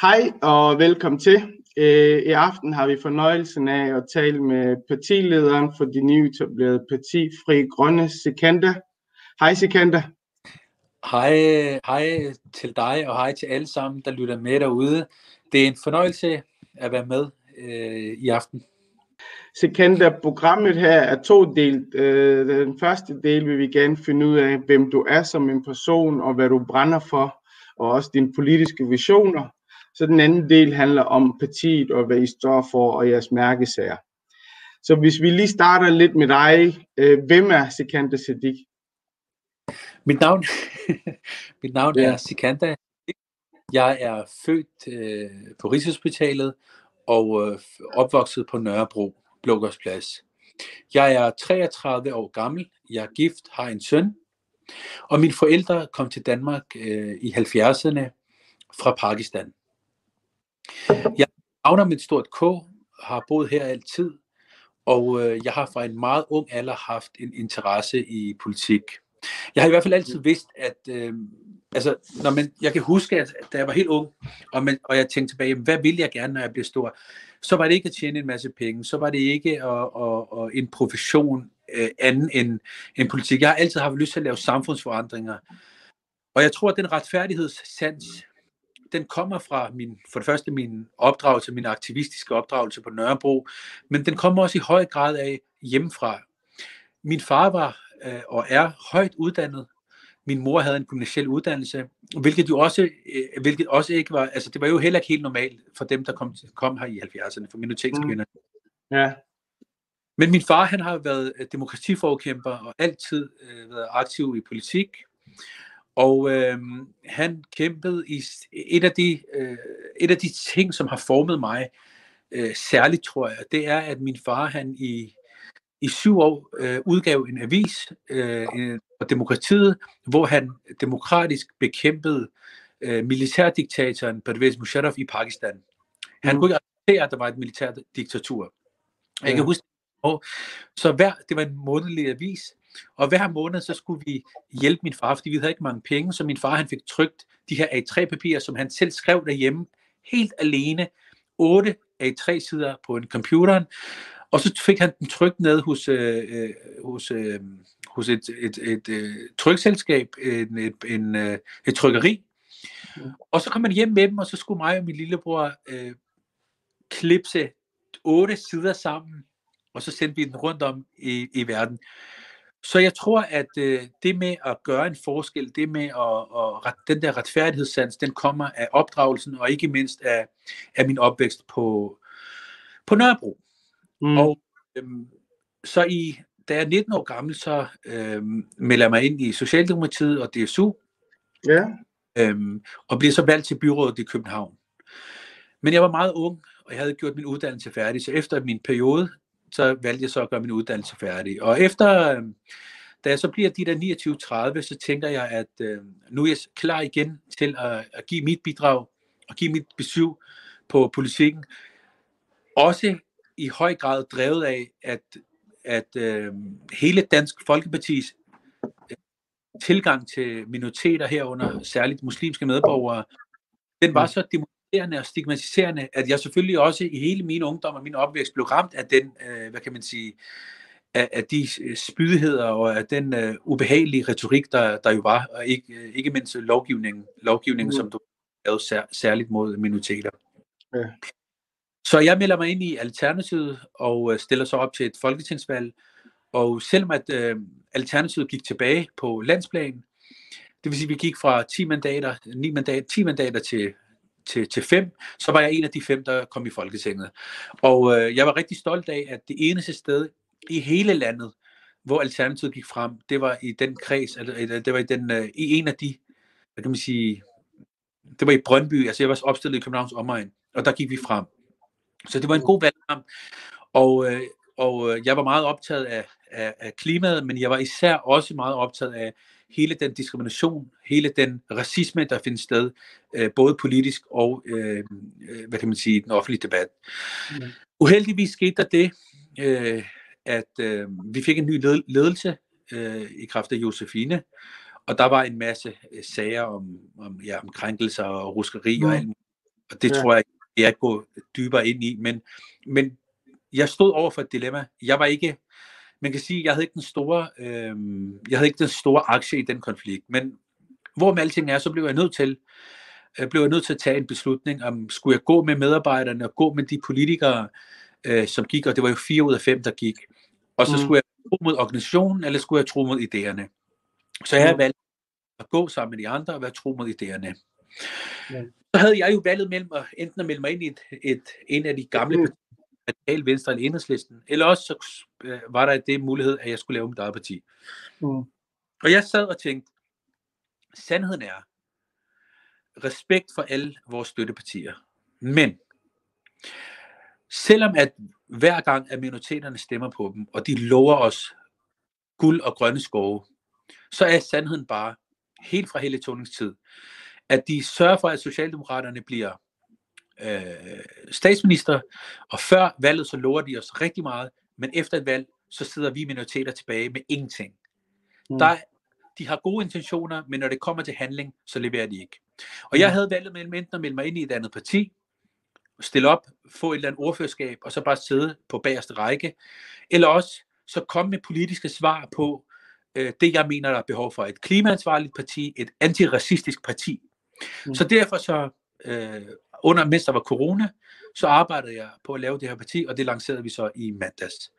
Hej og velkommen til. Øh, I aften har vi fornøjelsen af at tale med partilederen for de nyetablerede parti Fri Grønne, Sikanda. Hej Sikanda. Hej, hej til dig og hej til alle sammen, der lytter med derude. Det er en fornøjelse at være med øh, i aften. Sikanda, programmet her er to delt. Øh, den første del vil vi gerne finde ud af, hvem du er som en person og hvad du brænder for, og også dine politiske visioner. Så den anden del handler om partiet og hvad I står for og jeres mærkesager. Så hvis vi lige starter lidt med dig, øh, hvem er Sikanda Siddiq? Mit navn, mit navn ja. er Sikanda. Jeg er født øh, på Rigshospitalet og øh, opvokset på Nørrebro, Blågårdsplads. Jeg er 33 år gammel, jeg er gift, har en søn, og mine forældre kom til Danmark øh, i 70'erne fra Pakistan. Jeg havner med et stort K, har boet her altid, og øh, jeg har fra en meget ung alder haft en interesse i politik. Jeg har i hvert fald altid vidst, at øh, altså, når man, jeg kan huske, at da jeg var helt ung, og, man, og jeg tænkte tilbage, hvad vil jeg gerne, når jeg bliver stor? Så var det ikke at tjene en masse penge, så var det ikke at, at, at en profession øh, anden end, end politik. Jeg har altid haft lyst til at lave samfundsforandringer. Og jeg tror, at den retfærdighedssans, den kommer fra min, for det første min opdragelse, min aktivistiske opdragelse på Nørrebro, men den kommer også i høj grad af hjemmefra. Min far var øh, og er højt uddannet. Min mor havde en gymnasiel uddannelse, hvilket jo også, øh, hvilket også ikke var, altså det var jo heller ikke helt normalt for dem, der kom, kom her i 70'erne, for minoritetskvinder. Mm. Ja. Men min far, han har været demokratiforkæmper og altid øh, været aktiv i politik. Og øh, han kæmpede i et af de øh, et af de ting, som har formet mig øh, særligt, tror jeg, det er, at min far han i i syv år øh, udgav en avis øh, for demokratiet, hvor han demokratisk bekæmpede øh, militærdiktatoren Pervez Musharraf i Pakistan. Han mm. kunne ikke acceptere, at der var et militærdiktatur. Ja. Jeg kan huske, så hver, det var en månedlig avis, og hver måned så skulle vi hjælpe min far, fordi vi havde ikke mange penge, så min far han fik trykt de her A3-papirer, som han selv skrev derhjemme, helt alene, otte A3-sider på en computeren, og så fik han den trykt ned hos, øh, øh, hos, øh, hos et, et, et, et øh, trykselskab, en, et, en, øh, et trykkeri. Og så kom han hjem med dem, og så skulle mig og min lillebror øh, klipse otte sider sammen, og så sendte vi den rundt om i, i verden. Så jeg tror, at øh, det med at gøre en forskel, det med at, at den der retfærdighedssans, den kommer af opdragelsen, og ikke mindst af, af min opvækst på, på Nørrebro. Mm. Og øhm, så i, da jeg er 19 år gammel, så øhm, melder jeg mig ind i Socialdemokratiet og DSU. Ja. Øhm, og bliver så valgt til byrådet i København. Men jeg var meget ung, og jeg havde gjort min uddannelse færdig, så efter min periode, så valgte jeg så at gøre min uddannelse færdig. Og efter, da jeg så bliver de der 29-30, så tænker jeg, at øh, nu er jeg klar igen til at, at give mit bidrag og give mit besøg på politikken. Også i høj grad drevet af, at, at øh, hele Dansk Folkepartis øh, tilgang til minoriteter herunder, særligt muslimske medborgere, den var så demoniserende og stigmatiserende, at jeg selvfølgelig også i hele min ungdom og min opvækst blev ramt af den, øh, hvad kan man sige, af, af de spydigheder og af den øh, ubehagelige retorik, der, der jo var, og ikke, øh, ikke mindst lovgivningen, lovgivningen mm. som du lavede sær, særligt mod minoriteter. Ja. Så jeg melder mig ind i Alternativet og øh, stiller så op til et folketingsvalg. Og selvom at øh, Alternativet gik tilbage på landsplan, det vil sige, at vi gik fra 10 mandater, 9 mandater, 10 mandater til, til, til 5, så var jeg en af de fem, der kom i Folketinget. Og øh, jeg var rigtig stolt af, at det eneste sted i hele landet, hvor Alternativet gik frem, det var i den kreds, eller det var i, den, øh, i en af de, hvad kan man sige, det var i Brøndby, altså jeg var opstillet i Københavns omegn, og der gik vi frem. Så det var en god valgkamp, og, øh, og øh, jeg var meget optaget af, af, af klimaet, men jeg var især også meget optaget af hele den diskrimination, hele den racisme, der findes sted, øh, både politisk og, øh, øh, hvad kan man sige, den offentlige debat. Mm. Uheldigvis skete der det, øh, at øh, vi fik en ny ledelse øh, i kraft af Josefine, og der var en masse øh, sager om, om, ja, om krænkelser og ruskeri mm. og alt Og det ja. tror jeg, jeg går dybere ind i. Men, men jeg stod over for et dilemma. Jeg var ikke, man kan sige, jeg havde ikke den store, øh, jeg havde ikke den store aktie i den konflikt. Men hvor med alting er, så blev jeg nødt til, øh, blev jeg nødt til at tage en beslutning om, skulle jeg gå med medarbejderne og gå med de politikere, øh, som gik, og det var jo fire ud af fem, der gik. Og så mm. skulle jeg tro mod organisationen, eller skulle jeg tro mod idéerne. Så jeg mm. valgt at gå sammen med de andre og være tro mod idéerne. Ja. Så havde jeg jo valget mellem at enten at melde mig ind i et, et, en af de gamle mm. partier, Venstre eller Enhedslisten, eller også så øh, var der det mulighed, at jeg skulle lave mit eget parti. Mm. Og jeg sad og tænkte, sandheden er, respekt for alle vores støttepartier, men selvom at hver gang, at minoriteterne stemmer på dem, og de lover os guld og grønne skove, så er sandheden bare, helt fra hele tid, at de sørger for, at Socialdemokraterne bliver øh, statsminister, og før valget, så lover de os rigtig meget, men efter et valg, så sidder vi minoriteter tilbage med ingenting. Mm. Der, de har gode intentioner, men når det kommer til handling, så leverer de ikke. Og jeg mm. havde valget mellem enten at melde mig ind i et andet parti, stille op, få et eller andet ordførerskab, og så bare sidde på bagerste række, eller også så komme med politiske svar på øh, det, jeg mener, der er behov for. Et klimaansvarligt parti, et antiracistisk parti. Mm. Så derfor så, øh, under mens der var corona, så arbejdede jeg på at lave det her parti, og det lancerede vi så i mandags.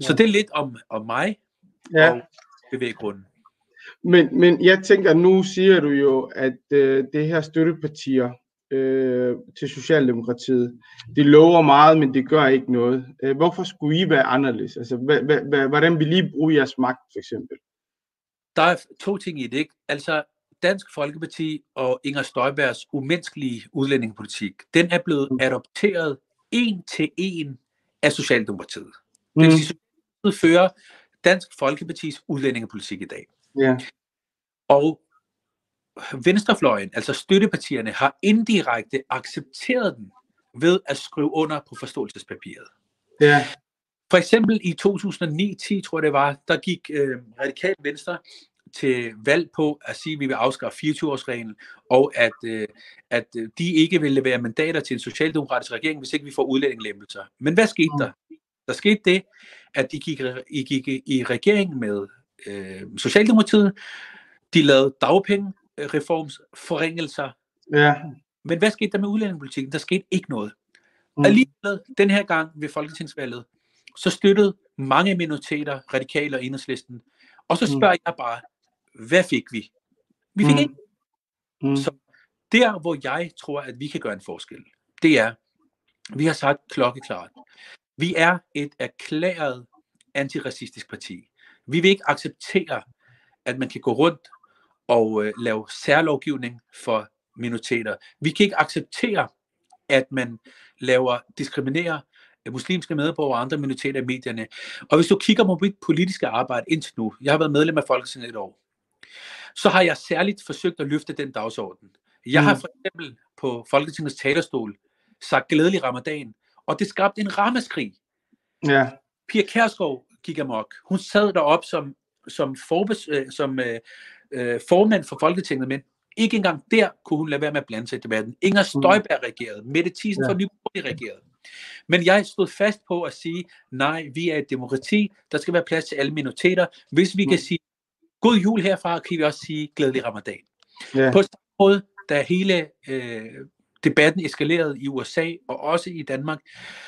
Ja. Så det er lidt om, om mig ja. og bevæggrunden. Men, men jeg tænker, nu siger du jo, at øh, det her støttepartier, øh, til Socialdemokratiet. De lover meget, men det gør ikke noget. Øh, hvorfor skulle I være anderledes? Altså, hvordan vil I bruge jeres magt, for eksempel? Der er to ting i det, ikke? Altså, Dansk Folkeparti og Inger Støjbergs umenneskelige udlændingepolitik, den er blevet mm. adopteret en til en af Socialdemokratiet. Mm. Det vil sige, at fører Dansk Folkepartis udlændingepolitik i dag. Ja. Og venstrefløjen, altså støttepartierne, har indirekte accepteret den ved at skrive under på forståelsespapiret. Ja. For eksempel i 2009-10, tror jeg det var, der gik øh, radikal venstre til valg på at sige, at vi vil afskaffe 24-årsreglen, og at, øh, at de ikke vil levere mandater til en socialdemokratisk regering, hvis ikke vi får udlændingelempelser. Men hvad skete mm. der? Der skete det, at de gik, I gik i regering med øh, Socialdemokratiet, de lavede dagpenge reformsforringelser. Ja. Men hvad skete der med udlændingepolitikken? Der skete ikke noget. Mm. Alligevel, den her gang ved Folketingsvalget, så støttede mange minoriteter, radikale og enhedslisten. Og så spørger mm. jeg bare, hvad fik vi? Vi fik mm. ikke. Mm. Så der, hvor jeg tror, at vi kan gøre en forskel, det er, vi har sagt klokkeklart, vi er et erklæret antiracistisk parti. Vi vil ikke acceptere, at man kan gå rundt og øh, lave særlovgivning for minoriteter. Vi kan ikke acceptere, at man laver diskriminerer muslimske medborgere og andre minoriteter i medierne. Og hvis du kigger på mit politiske arbejde indtil nu, jeg har været medlem af Folketinget et år, så har jeg særligt forsøgt at løfte den dagsorden. Jeg har mm. for eksempel på Folketingets talerstol sagt glædelig ramadan, og det skabte en ramaskrig. Ja. Pia Kærsgaard gik amok. Hun sad derop som, som, forbes, øh, som øh, øh, formand for Folketinget, men ikke engang der kunne hun lade være med at blande sig i debatten. Inger mm. Støjberg regerede, Mette Thiesen ja. for Nyborg regerede. Men jeg stod fast på at sige, nej, vi er et demokrati, der skal være plads til alle minoriteter. Hvis vi mm. kan sige god jul herfra, kan vi også sige glædelig ramadan. Ja. På samme måde, da hele øh, debatten eskalerede i USA og også i Danmark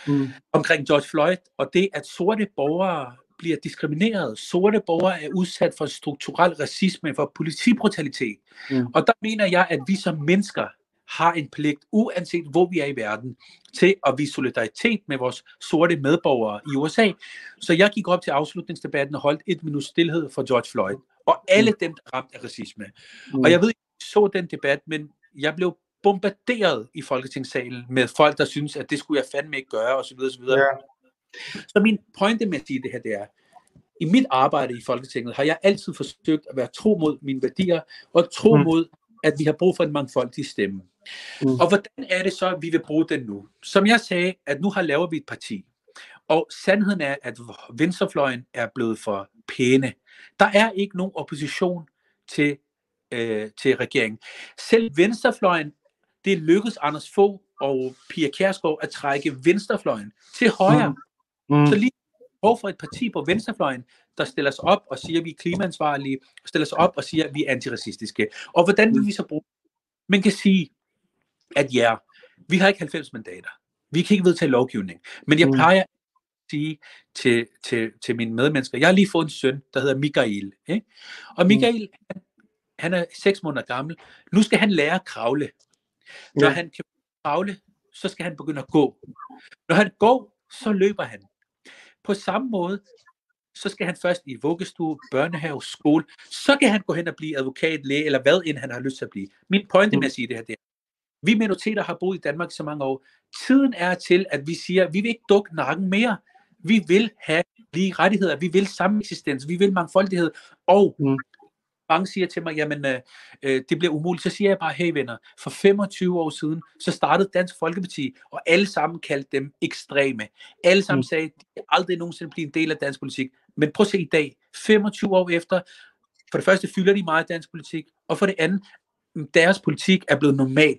mm. omkring George Floyd, og det at sorte borgere bliver diskrimineret. Sorte borgere er udsat for strukturel racisme, for politibrutalitet. Mm. Og der mener jeg, at vi som mennesker har en pligt, uanset hvor vi er i verden, til at vise solidaritet med vores sorte medborgere i USA. Så jeg gik op til afslutningsdebatten og holdt et minut stillhed for George Floyd. Og alle mm. dem, der ramt af racisme. Mm. Og jeg ved ikke, så den debat, men jeg blev bombarderet i Folketingssalen med folk, der synes, at det skulle jeg fandme ikke gøre, osv. osv. Ja. Så min pointe med at sige det her, det er, i mit arbejde i Folketinget har jeg altid forsøgt at være tro mod mine værdier, og tro mm. mod, at vi har brug for en mangfoldig stemme. Mm. Og hvordan er det så, at vi vil bruge den nu? Som jeg sagde, at nu har lavet vi et parti, og sandheden er, at venstrefløjen er blevet for pæne. Der er ikke nogen opposition til, øh, til regeringen. Selv venstrefløjen det lykkedes Anders Fogh og Pia Kjærsgaard at trække venstrefløjen til højre. Mm. Mm. Så lige behov for et parti på venstrefløjen, der stiller sig op og siger, at vi er klimaansvarlige, stiller sig op og siger, at vi er antiracistiske. Og hvordan vil vi så bruge Man kan sige, at ja, vi har ikke 90 mandater. Vi kan ikke vedtage lovgivning. Men jeg mm. plejer sige til, til, til mine medmennesker, jeg har lige fået en søn, der hedder Michael. Ikke? Og mm. Michael, han, han er 6 måneder gammel. Nu skal han lære at kravle. Når ja. han kan kravle, så skal han begynde at gå. Når han går, så løber han. På samme måde, så skal han først i vuggestue, børnehave, skole, så kan han gå hen og blive advokat, læge, eller hvad end han har lyst til at blive. Min pointe med at sige det her, det er, vi minoriteter har boet i Danmark så mange år. Tiden er til, at vi siger, at vi vil ikke dukke nakken mere. Vi vil have lige rettigheder, vi vil sameksistens, vi vil mangfoldighed, og mm mange siger til mig, jamen øh, øh, det bliver umuligt, så siger jeg bare, hey venner, for 25 år siden, så startede Dansk Folkeparti, og alle sammen kaldte dem ekstreme. Alle sammen mm. sagde, de aldrig nogensinde blive en del af dansk politik. Men prøv at se i dag, 25 år efter, for det første fylder de meget dansk politik, og for det andet, deres politik er blevet normal.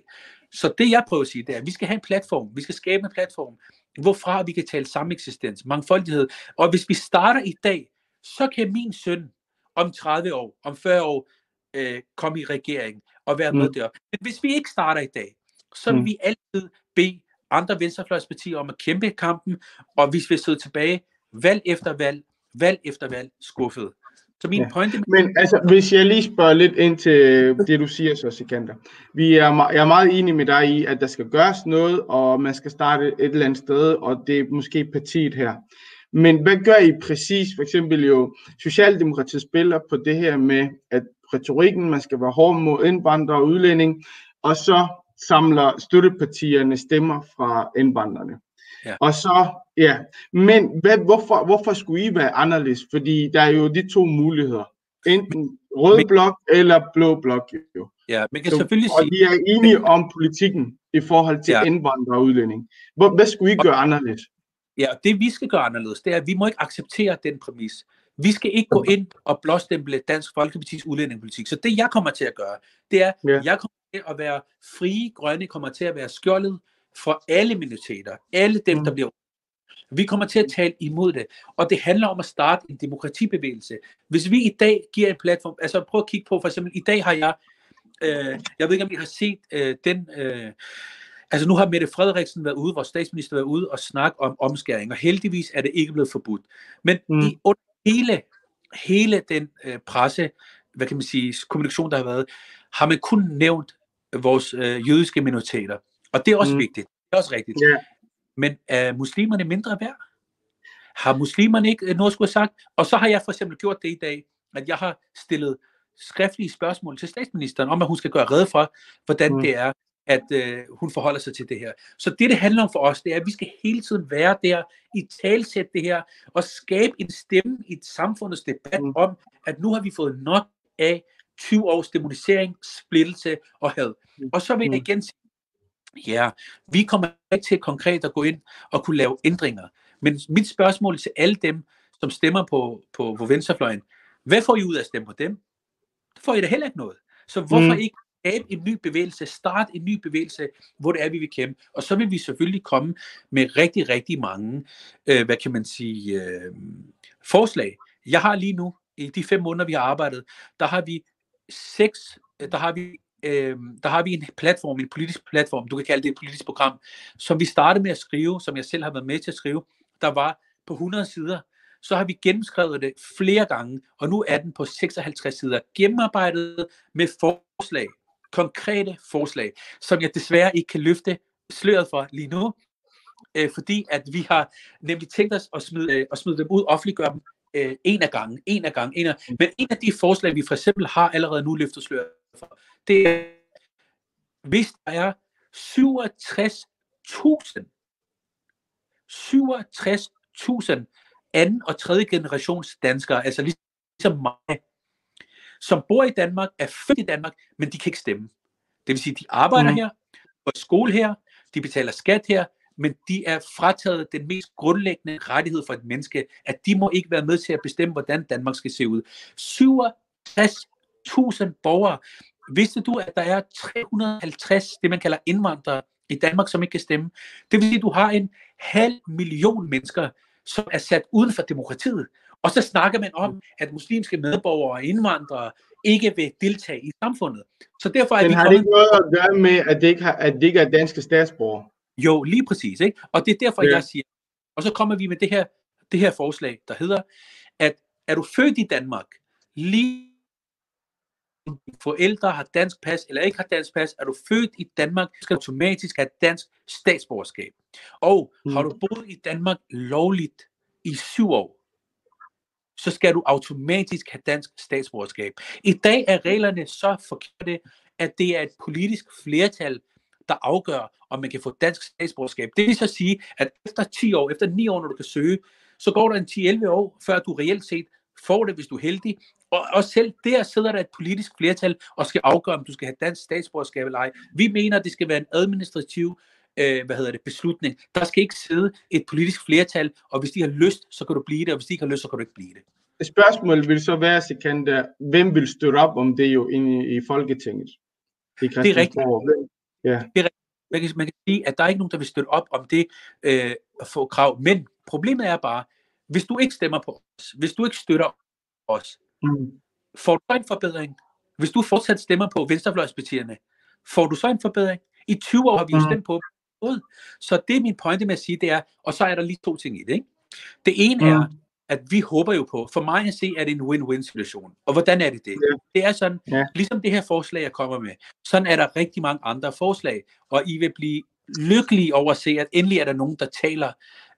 Så det jeg prøver at sige, det er, at vi skal have en platform, vi skal skabe en platform, hvorfra vi kan tale sameksistens, mangfoldighed, og hvis vi starter i dag, så kan min søn om 30 år, om 40 år, øh, komme i regering og være med mm. der. Men hvis vi ikke starter i dag, så vil mm. vi altid bede andre venstrefløjspartier om at kæmpe kampen, og hvis vi sidder tilbage valg efter valg, valg efter valg, skuffet. Så min ja. pointe... Men altså, hvis jeg lige spørger lidt ind til det, du siger så, Sikander. Vi er, jeg er meget enig med dig i, at der skal gøres noget, og man skal starte et eller andet sted, og det er måske partiet her. Men hvad gør I præcis? For eksempel jo, Socialdemokratiet spiller på det her med, at retorikken, man skal være hård mod indvandrere og udlænding, og så samler støttepartierne stemmer fra indvandrerne. Ja. Og så, ja, men hvad, hvorfor, hvorfor skulle I være anderledes? Fordi der er jo de to muligheder. Enten rød men, blok eller blå blok. Jo. Ja, man kan så, selvfølgelig og sige... Og vi er enige om politikken i forhold til ja. indvandrere og udlænding. Hvor, hvad skulle I gøre anderledes? Ja, det vi skal gøre anderledes, det er, at vi må ikke acceptere den præmis. Vi skal ikke gå ind og blåstemple Dansk Folkeparti's udlændingepolitik. Så det jeg kommer til at gøre, det er, ja. jeg kommer til at være frie grønne, kommer til at være skjoldet for alle minoriteter, alle dem, mm. der bliver vi kommer til at tale imod det, og det handler om at starte en demokratibevægelse. Hvis vi i dag giver en platform, altså prøv at kigge på, for eksempel i dag har jeg, øh, jeg ved ikke om I har set øh, den, øh, Altså nu har Mette Frederiksen været ude, vores statsminister været ude og snakke om omskæring, og heldigvis er det ikke blevet forbudt. Men mm. i hele, hele den øh, presse, hvad kan man sige, kommunikation, der har været, har man kun nævnt vores øh, jødiske minoriteter. Og det er også mm. vigtigt. Det er også rigtigt. Yeah. Men er muslimerne mindre værd? Har muslimerne ikke øh, noget skulle have sagt? Og så har jeg for eksempel gjort det i dag, at jeg har stillet skriftlige spørgsmål til statsministeren om, at hun skal gøre redde for, hvordan mm. det er, at øh, hun forholder sig til det her. Så det, det handler om for os, det er, at vi skal hele tiden være der, i talsæt det her, og skabe en stemme i et samfundets debat mm. om, at nu har vi fået nok af 20 års demonisering, splittelse og had. Mm. Og så vil jeg mm. igen sige, ja, vi kommer ikke til konkret at gå ind og kunne lave ændringer. Men mit spørgsmål til alle dem, som stemmer på, på, på venstrefløjen, hvad får I ud af at stemme på dem? Det får I da heller ikke noget. Så hvorfor mm. ikke skabe en ny bevægelse, starte en ny bevægelse, hvor det er, vi vil kæmpe. Og så vil vi selvfølgelig komme med rigtig, rigtig mange, øh, hvad kan man sige, øh, forslag. Jeg har lige nu, i de fem måneder, vi har arbejdet, der har vi seks, der har vi øh, der har vi en platform, en politisk platform, du kan kalde det et politisk program, som vi startede med at skrive, som jeg selv har været med til at skrive, der var på 100 sider, så har vi gennemskrevet det flere gange, og nu er den på 56 sider, gennemarbejdet med forslag, konkrete forslag, som jeg desværre ikke kan løfte sløret for lige nu, øh, fordi at vi har nemlig tænkt os at smide, øh, at smide dem ud, offentliggøre dem øh, en af gangen, en af gangen, en af, men en af de forslag, vi for eksempel har allerede nu løftet sløret for, det er, hvis der er 67.000 67.000 anden og tredje generations danskere, altså ligesom mig, som bor i Danmark, er født i Danmark, men de kan ikke stemme. Det vil sige, de arbejder mm. her, på skole her, de betaler skat her, men de er frataget den mest grundlæggende rettighed for et menneske, at de må ikke være med til at bestemme, hvordan Danmark skal se ud. 67.000 borgere. Vidste du, at der er 350, det man kalder indvandrere i Danmark, som ikke kan stemme? Det vil sige, at du har en halv million mennesker, som er sat uden for demokratiet. Og så snakker man om, at muslimske medborgere og indvandrere ikke vil deltage i samfundet. Så derfor er Men vi har det ikke noget at gøre med, at det ikke, har, at det ikke er danske statsborgere? Jo, lige præcis. Ikke? Og det er derfor, Ja. jeg siger, og så kommer vi med det her, det her forslag, der hedder, at er du født i Danmark, lige dine forældre har dansk pas eller ikke har dansk pas, er du født i Danmark, skal du automatisk have dansk statsborgerskab. Og har du boet i Danmark lovligt i syv år, så skal du automatisk have dansk statsborgerskab. I dag er reglerne så forkerte, at det er et politisk flertal, der afgør, om man kan få dansk statsborgerskab. Det vil så sige, at efter 10 år, efter 9 år, når du kan søge, så går der en 10-11 år, før du reelt set får det, hvis du er heldig. Og, og selv der sidder der et politisk flertal og skal afgøre, om du skal have dansk statsborgerskab eller ej. Vi mener, at det skal være en administrativ øh, hvad hedder det, beslutning. Der skal ikke sidde et politisk flertal, og hvis de har lyst, så kan du blive det, og hvis de ikke har lyst, så kan du ikke blive det. Spørgsmålet vil så være, Sikander, hvem vil støtte op om det jo inde i, i Folketinget? I Det er rigtigt. Christiansborg. Hvem? Ja. man kan, man kan sige, at der er ikke nogen, der vil støtte op om det øh, at få krav. Men problemet er bare, hvis du ikke stemmer på os, hvis du ikke støtter os, Mm. får du så en forbedring? Hvis du fortsat stemmer på venstrefløjspartierne, får du så en forbedring? I 20 år har vi jo Mm. stemt på dem. Så det er min pointe med at sige, det er, og så er der lige to ting i det. Ikke? Det ene Mm. er, at vi håber jo på, for mig at se, er det en win-win situation. Og hvordan er det det? Ja. Det er sådan, Ja. ligesom det her forslag, jeg kommer med, sådan er der rigtig mange andre forslag, og I vil blive lykkelige over at se, at endelig er der nogen, der taler,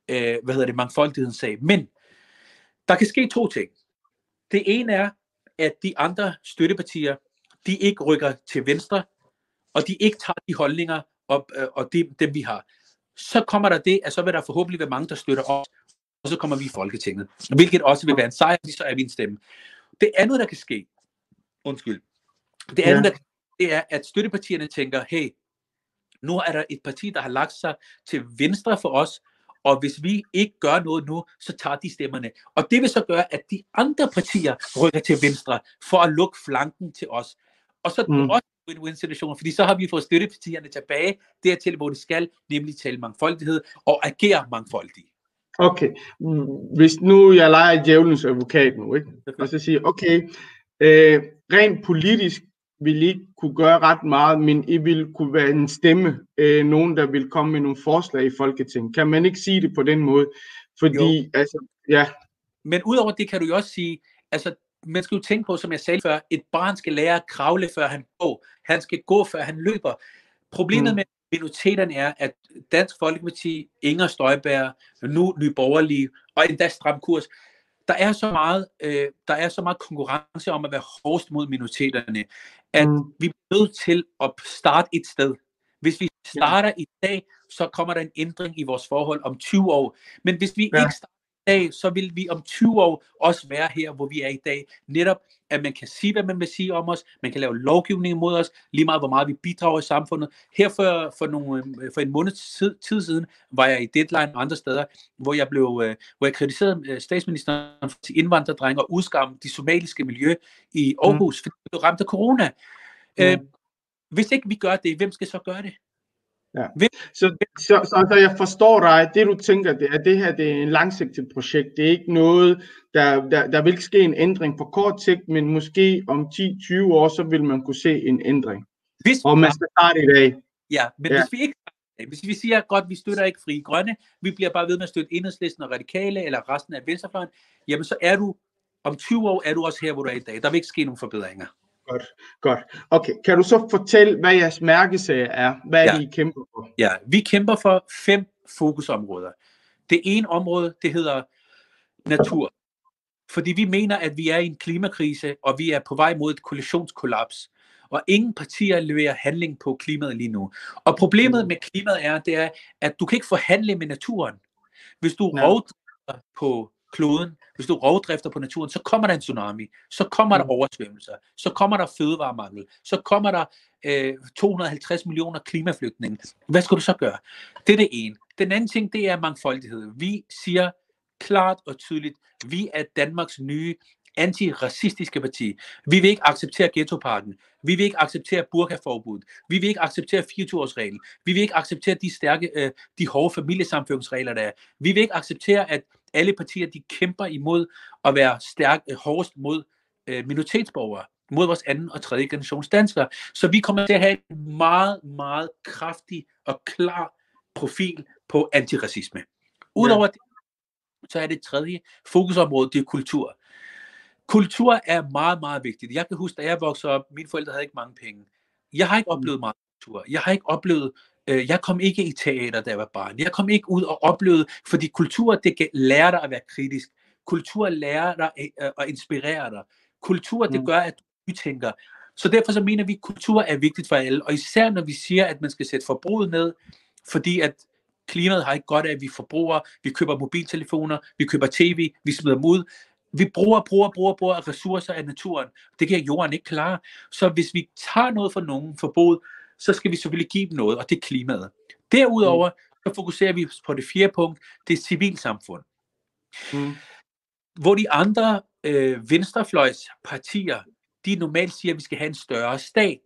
øh, hvad hedder det, mangfoldighedens sag. Men der kan ske to ting. Det ene er, at de andre støttepartier, de ikke rykker til venstre, og de ikke tager de holdninger op, øh, og det, dem vi har. Så kommer der det, at så vil der forhåbentlig være mange, der støtter os, og så kommer vi i Folketinget. Hvilket også vil være en sejr, fordi så er vi en stemme. Det andet, der kan ske, undskyld, det andet, Ja. der kan det er, at støttepartierne tænker, hey, nu er der et parti, der har lagt sig til venstre for os, og hvis vi ikke gør noget nu, så tager de stemmerne. Og det vil så gøre, at de andre partier rykker til venstre for at lukke flanken til os. Og så er det Mm. også en win-win situation, fordi så har vi fået støttepartierne tilbage dertil, hvor de skal, nemlig tale mangfoldighed og agere mangfoldige. Okay, Mm, hvis nu jeg leger djævelens advokat nu, ikke? og så siger, okay, øh, rent politisk vil I ikke kunne gøre ret meget, men I vil kunne være en stemme, øh, nogen der vil komme med nogle forslag i Folketinget. Kan man ikke sige det på den måde? Fordi, jo. altså, ja, Men udover det kan du jo også sige, altså man skal jo tænke på, som jeg sagde før, et barn skal lære at kravle, før han går. Han skal gå, før han løber. Problemet Mm. med minoriteterne er, at Dansk Folkeparti, Inger Støjberg, nu Nye Borgerlige, og endda Stram Kurs, der er så meget, øh, der er så meget konkurrence om at være hårdest mod minoriteterne, at Mm. vi er nødt til at starte et sted. Hvis vi starter i dag, så kommer der en ændring i vores forhold om 20 år. Men hvis vi Ja. ikke starter dag, så vil vi om 20 år også være her, hvor vi er i dag. Netop, at man kan sige, hvad man vil sige om os, man kan lave lovgivning imod os, lige meget hvor meget vi bidrager i samfundet. Her for, for, nogle, øh, for en måned tid, tid siden var jeg i Deadline og andre steder, hvor jeg blev, øh, hvor jeg kritiserede øh, statsministeren for sin indvandrerdreng og udskamme de somaliske miljø i Aarhus, mm. fordi de blev ramt af corona. Ja. Øh, hvis ikke vi gør det, hvem skal så gøre det? Så, så, så, så jeg forstår dig, det du tænker, det er, det her det er en langsigtet projekt, det er ikke noget, der, der, der vil ikke ske en ændring på kort sigt, men måske om 10-20 år, så vil man kunne se en ændring. Hvis Og man skal starte i dag. Ja, men Ja. ja. hvis vi ikke hvis vi siger godt, vi støtter ikke frie grønne, vi bliver bare ved med at støtte enhedslisten og radikale, eller resten af venstrefløjen, jamen så er du, om 20 år er du også her, hvor du er i dag. Der vil ikke ske nogen forbedringer. Godt, godt. Okay, kan du så fortælle, hvad jeres mærkesag er? Hvad er Ja. det, I kæmper for? Ja, vi kæmper for fem fokusområder. Det ene område, det hedder natur. Fordi vi mener, at vi er i en klimakrise, og vi er på vej mod et koalitionskollaps. Og ingen partier leverer handling på klimaet lige nu. Og problemet med klimaet er, det er, at du kan ikke forhandle med naturen. Hvis du Nej. rovdrifter på kloden, hvis du rovdrifter på naturen, så kommer der en tsunami, så kommer der Mm. oversvømmelser, så kommer der fødevaremangel, så kommer der øh, 250 millioner klimaflygtninge. Hvad skal du så gøre? Det er det ene. Den anden ting, det er mangfoldighed. Vi siger klart og tydeligt, vi er Danmarks nye antiracistiske parti. Vi vil ikke acceptere ghettoparken. Vi vil ikke acceptere burkaforbud. Vi vil ikke acceptere 24-årsreglen. Vi vil ikke acceptere de stærke, øh, de hårde familiesamfundsregler, der er. Vi vil ikke acceptere, at alle partier de kæmper imod at være stærk, øh, hårdest mod øh, minoritetsborgere, mod vores anden og tredje generations danskere. Så vi kommer til at have en meget, meget kraftig og klar profil på antiracisme. Udover ja. det, så er det tredje fokusområde, det er kultur. Kultur er meget, meget vigtigt. Jeg kan huske, da jeg voksede op, mine forældre havde ikke mange penge. Jeg har ikke mm. oplevet meget kultur. Jeg har ikke oplevet, øh, jeg kom ikke i teater, da jeg var barn. Jeg kom ikke ud og oplevede, fordi kultur, det lærer dig at være kritisk. Kultur lærer dig øh, at inspirere dig. Kultur, det mm. gør, at du tænker. Så derfor så mener vi, at kultur er vigtigt for alle. Og især når vi siger, at man skal sætte forbruget ned, fordi at klimaet har ikke godt af, at vi forbruger, vi køber mobiltelefoner, vi køber tv, vi smider dem ud. Vi bruger, bruger, bruger, bruger ressourcer af naturen. Det kan jorden ikke klare. Så hvis vi tager noget fra nogen forbud, så skal vi selvfølgelig give dem noget, og det er klimaet. Derudover så fokuserer vi på det fjerde punkt, det er civilsamfund. Mm. Hvor de andre øh, venstrefløjspartier, de normalt siger, at vi skal have en større stat,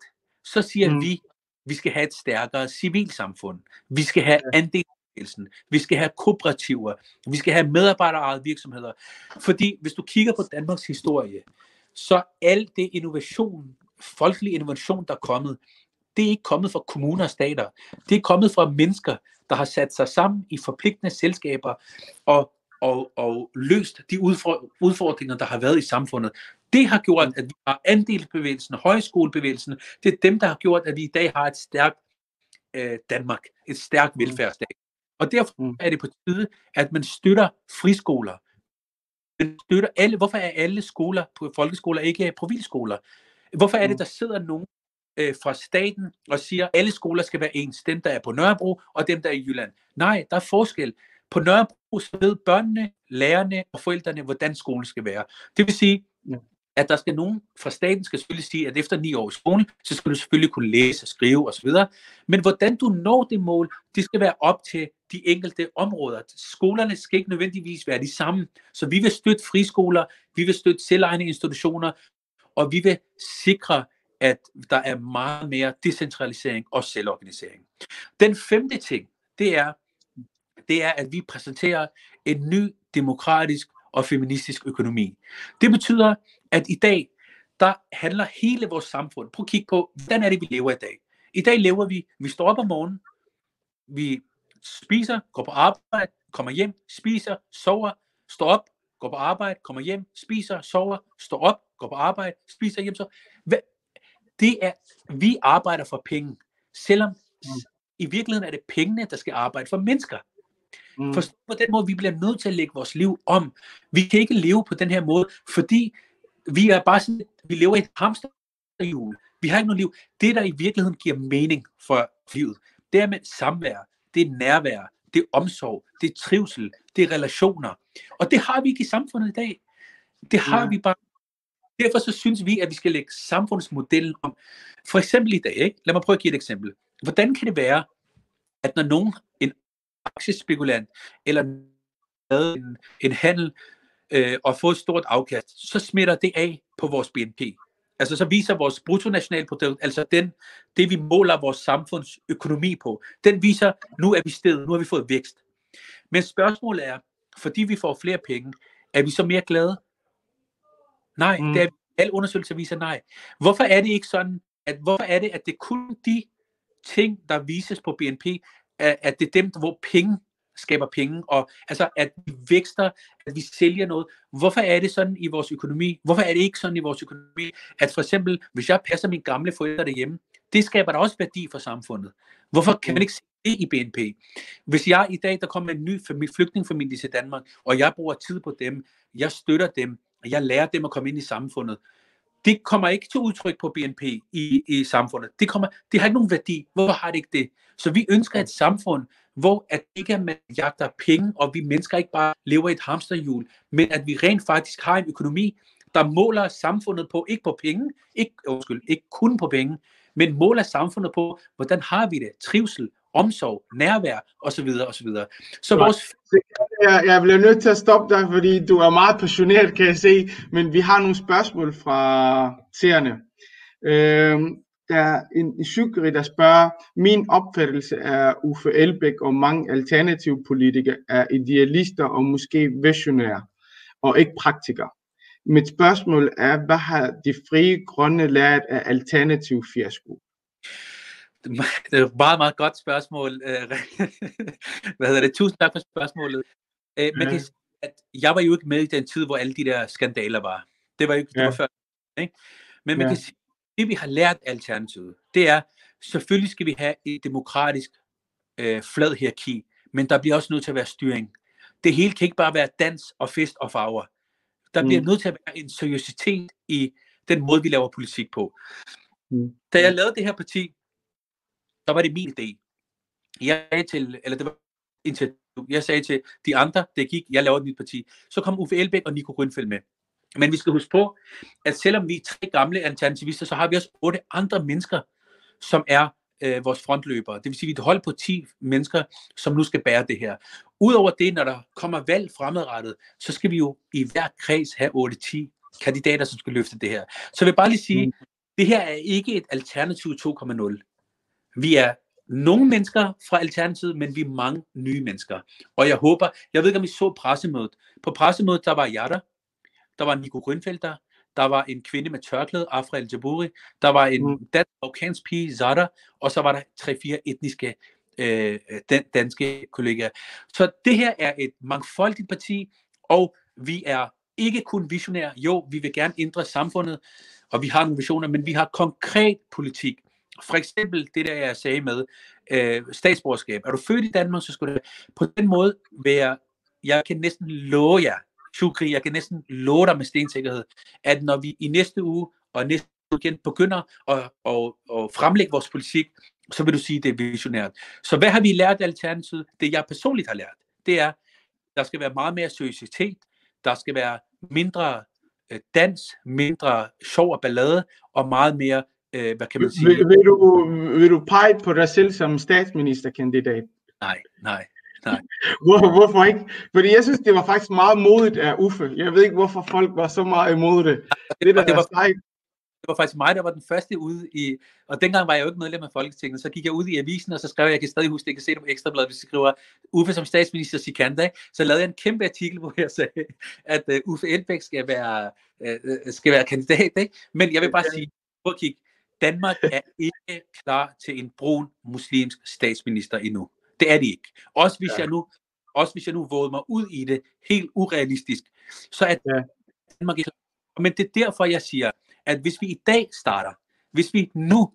så siger mm. vi, vi skal have et stærkere civilsamfund. Vi skal have andelsbevægelsen. Vi skal have kooperativer. Vi skal have medarbejderejede virksomheder. Fordi hvis du kigger på Danmarks historie, så alt det innovation, folkelig innovation, der er kommet, det er ikke kommet fra kommuner og stater. Det er kommet fra mennesker, der har sat sig sammen i forpligtende selskaber og, og, og løst de udfordringer, der har været i samfundet. Det har gjort, at vi har andelsbevægelsen, højskolebevægelsen. Det er dem, der har gjort, at vi i dag har et stærkt øh, Danmark, et stærkt mm. velfærdsstat. Og derfor mm. er det på tide, at man støtter friskoler. Man støtter alle. Hvorfor er alle skoler på folkeskoler ikke profilskoler? Hvorfor er det, mm. der sidder nogen øh, fra staten og siger, at alle skoler skal være ens? Dem, der er på Nørrebro, og dem, der er i Jylland. Nej, der er forskel. På Nørrebro ved børnene, lærerne og forældrene, hvordan skolen skal være. Det vil sige, at der skal nogen fra staten skal selvfølgelig sige, at efter ni år i skolen, så skal du selvfølgelig kunne læse, skrive osv. Men hvordan du når det mål, det skal være op til de enkelte områder. Skolerne skal ikke nødvendigvis være de samme. Så vi vil støtte friskoler, vi vil støtte selvejende institutioner, og vi vil sikre, at der er meget mere decentralisering og selvorganisering. Den femte ting, det er, det er, at vi præsenterer en ny demokratisk og feministisk økonomi. Det betyder, at i dag, der handler hele vores samfund, prøv at kigge på, hvordan er det, vi lever i dag. I dag lever vi, vi står op om morgenen, vi spiser, går på arbejde, kommer hjem, spiser, sover, står op, går på arbejde, kommer hjem, spiser, sover, står op, går på arbejde, spiser hjem, så det er, vi arbejder for penge, selvom mm. i virkeligheden er det pengene, der skal arbejde for mennesker. Mm. For på den måde, vi bliver nødt til at lægge vores liv om. Vi kan ikke leve på den her måde, fordi vi er bare sådan, vi lever i et hamsterhjul. Vi har ikke noget liv. Det, der i virkeligheden giver mening for livet, det er med samvær, det er nærvær, det er omsorg, det er trivsel, det er relationer. Og det har vi ikke i samfundet i dag. Det har ja. vi bare. Derfor så synes vi, at vi skal lægge samfundsmodellen om. For eksempel i dag, ikke? lad mig prøve at give et eksempel. Hvordan kan det være, at når nogen, en aktiespekulant, eller en, en handel, øh, og få et stort afkast, så smitter det af på vores BNP. Altså så viser vores bruttonationalprodukt, altså den, det vi måler vores samfunds økonomi på, den viser, nu er vi stedet, nu har vi fået vækst. Men spørgsmålet er, fordi vi får flere penge, er vi så mere glade? Nej, mm. det er, alle undersøgelser viser nej. Hvorfor er det ikke sådan, at hvorfor er det, at det kun de ting, der vises på BNP, at det er dem, hvor penge skaber penge, og altså at vi vækster, at vi sælger noget. Hvorfor er det sådan i vores økonomi? Hvorfor er det ikke sådan i vores økonomi, at for eksempel, hvis jeg passer mine gamle forældre derhjemme, det skaber da også værdi for samfundet. Hvorfor kan man ikke se det i BNP? Hvis jeg i dag, der kommer en ny flygtningfamilie til Danmark, og jeg bruger tid på dem, jeg støtter dem, jeg lærer dem at komme ind i samfundet, det kommer ikke til udtryk på BNP i, i samfundet. Det, kommer, det har ikke nogen værdi. Hvorfor har det ikke det? Så vi ønsker et samfund, hvor at ikke at man jagter penge, og vi mennesker ikke bare lever i et hamsterhjul, men at vi rent faktisk har en økonomi, der måler samfundet på, ikke på penge, ikke, undskyld, ikke kun på penge, men måler samfundet på, hvordan har vi det, trivsel, omsorg, nærvær osv. osv. Så vores... jeg, jeg bliver nødt til at stoppe dig, fordi du er meget passioneret, kan jeg se. Men vi har nogle spørgsmål fra seerne. Øh, der er en Sygri, der spørger, min opfattelse af Uffe Elbæk og mange alternative politikere er idealister og måske visionære, og ikke praktikere. Mit spørgsmål er, hvad har de frie grønne lært af alternativ fiasko? Det er et meget, meget godt spørgsmål. Øh, hvad hedder det? Tusind tak for spørgsmålet. Øh, man kan sige, at jeg var jo ikke med i den tid, hvor alle de der skandaler var. Det var jo ikke, det var før. Ikke? Men man ja. kan sige, det vi har lært Alternativet, det er, selvfølgelig skal vi have et demokratisk øh, flad hierarki, men der bliver også nødt til at være styring. Det hele kan ikke bare være dans og fest og farver. Der bliver mm. nødt til at være en seriøsitet i den måde, vi laver politik på. Mm. Da jeg lavede det her parti, var det min idé. Jeg sagde til, eller det var initiativ, jeg sagde til de andre, det gik, jeg lavede mit parti. Så kom Uffe Elbæk og Nico Grønfeldt med. Men vi skal huske på, at selvom vi er tre gamle alternativister, så har vi også otte andre mennesker, som er øh, vores frontløbere. Det vil sige, at vi holder på 10 mennesker, som nu skal bære det her. Udover det, når der kommer valg fremadrettet, så skal vi jo i hver kreds have 8-10 kandidater, som skal løfte det her. Så jeg vil bare lige sige, mm. det her er ikke et alternativ 2.0. Vi er nogle mennesker fra Alternativet, men vi er mange nye mennesker. Og jeg håber, jeg ved ikke, om I så pressemødet. På pressemødet, der var jeg der, der var Nico Grønfeldt der, der var en kvinde med tørklæde, Afra El Jabouri, der var en mm. dansk afghansk pige, Zara, og så var der tre-fire etniske øh, dan- danske kollegaer. Så det her er et mangfoldigt parti, og vi er ikke kun visionære. Jo, vi vil gerne ændre samfundet, og vi har nogle visioner, men vi har konkret politik. For eksempel det der, jeg sagde med øh, statsborgerskab. Er du født i Danmark, så skal du på den måde være, jeg kan næsten love jer, Shukri, jeg kan næsten love dig med stensikkerhed, at når vi i næste uge og næste uge igen begynder at, at, at fremlægge vores politik, så vil du sige, at det er visionært. Så hvad har vi lært af Alternativet? Det jeg personligt har lært, det er, der skal være meget mere seriøsitet, der skal være mindre øh, dans, mindre sjov og ballade, og meget mere, øh, hvad kan man sige? Vil, vil, du, vil du pege på dig selv som statsministerkandidat? Nej, nej. Nej. Hvor, hvorfor ikke? Fordi jeg synes, det var faktisk meget modigt af Uffe. Jeg ved ikke, hvorfor folk var så meget imod det. Det, der det, var, det var faktisk mig, der var den første ude i, og dengang var jeg jo ikke medlem af Folketinget, så gik jeg ud i avisen, og så skrev jeg, jeg kan stadig huske, jeg kan se det på Ekstrablad, hvis jeg skriver Uffe som statsminister Sikanda, så lavede jeg en kæmpe artikel, hvor jeg sagde, at uh, Uffe Elbæk skal være, uh, skal være kandidat, ikke? men jeg vil bare sige, prøv at kigge, Danmark er ikke klar til en brun muslimsk statsminister endnu. Det er det ikke. Også hvis, ja. jeg nu, også hvis jeg nu vågede mig ud i det helt urealistisk, så er ja. Danmark ikke Men det er derfor, jeg siger, at hvis vi i dag starter, hvis vi nu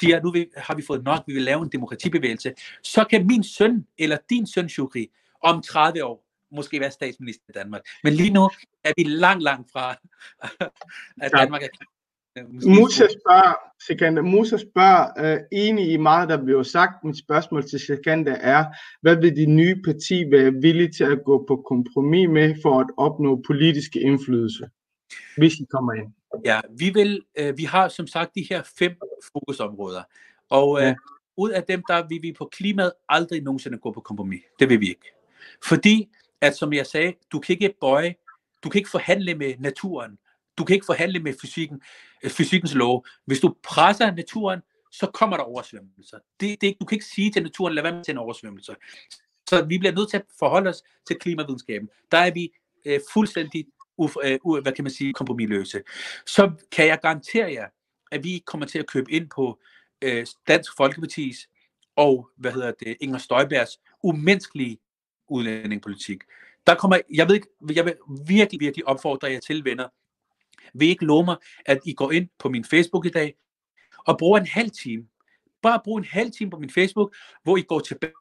siger, nu har vi fået nok, vi vil lave en demokratibevægelse, så kan min søn eller din søn, Shukri, om 30 år måske være statsminister i Danmark. Men lige nu er vi langt, langt fra, at Danmark er Musa spørger, Sikander, Musa spørger uh, enig i meget, der bliver sagt. Mit spørgsmål til Sikander er, hvad vil de nye parti være villige til at gå på kompromis med for at opnå politiske indflydelse, hvis de kommer ind? Ja, vi, vil, uh, vi har som sagt de her fem fokusområder, og uh, ja. ud af dem, der vil vi på klimaet aldrig nogensinde gå på kompromis. Det vil vi ikke. Fordi, at som jeg sagde, du kan ikke bøje, du kan ikke forhandle med naturen, du kan ikke forhandle med fysikken, øh, fysikkens lov. Hvis du presser naturen, så kommer der oversvømmelser. Det, det, du kan ikke sige til naturen, lad være med til en. Så vi bliver nødt til at forholde os til klimavidenskaben. Der er vi øh, fuldstændig uf, øh, uh, hvad kan man sige, kompromilløse. Så kan jeg garantere jer, at vi kommer til at købe ind på øh, Dansk Folkepartis og hvad hedder det, Inger Støjbergs umenneskelige udlændingepolitik. Der kommer, jeg ved ikke, jeg vil virkelig, virkelig opfordre jer til, venner, vil ikke love mig, at I går ind på min Facebook i dag, og bruger en halv time, bare brug en halv time på min Facebook, hvor I går tilbage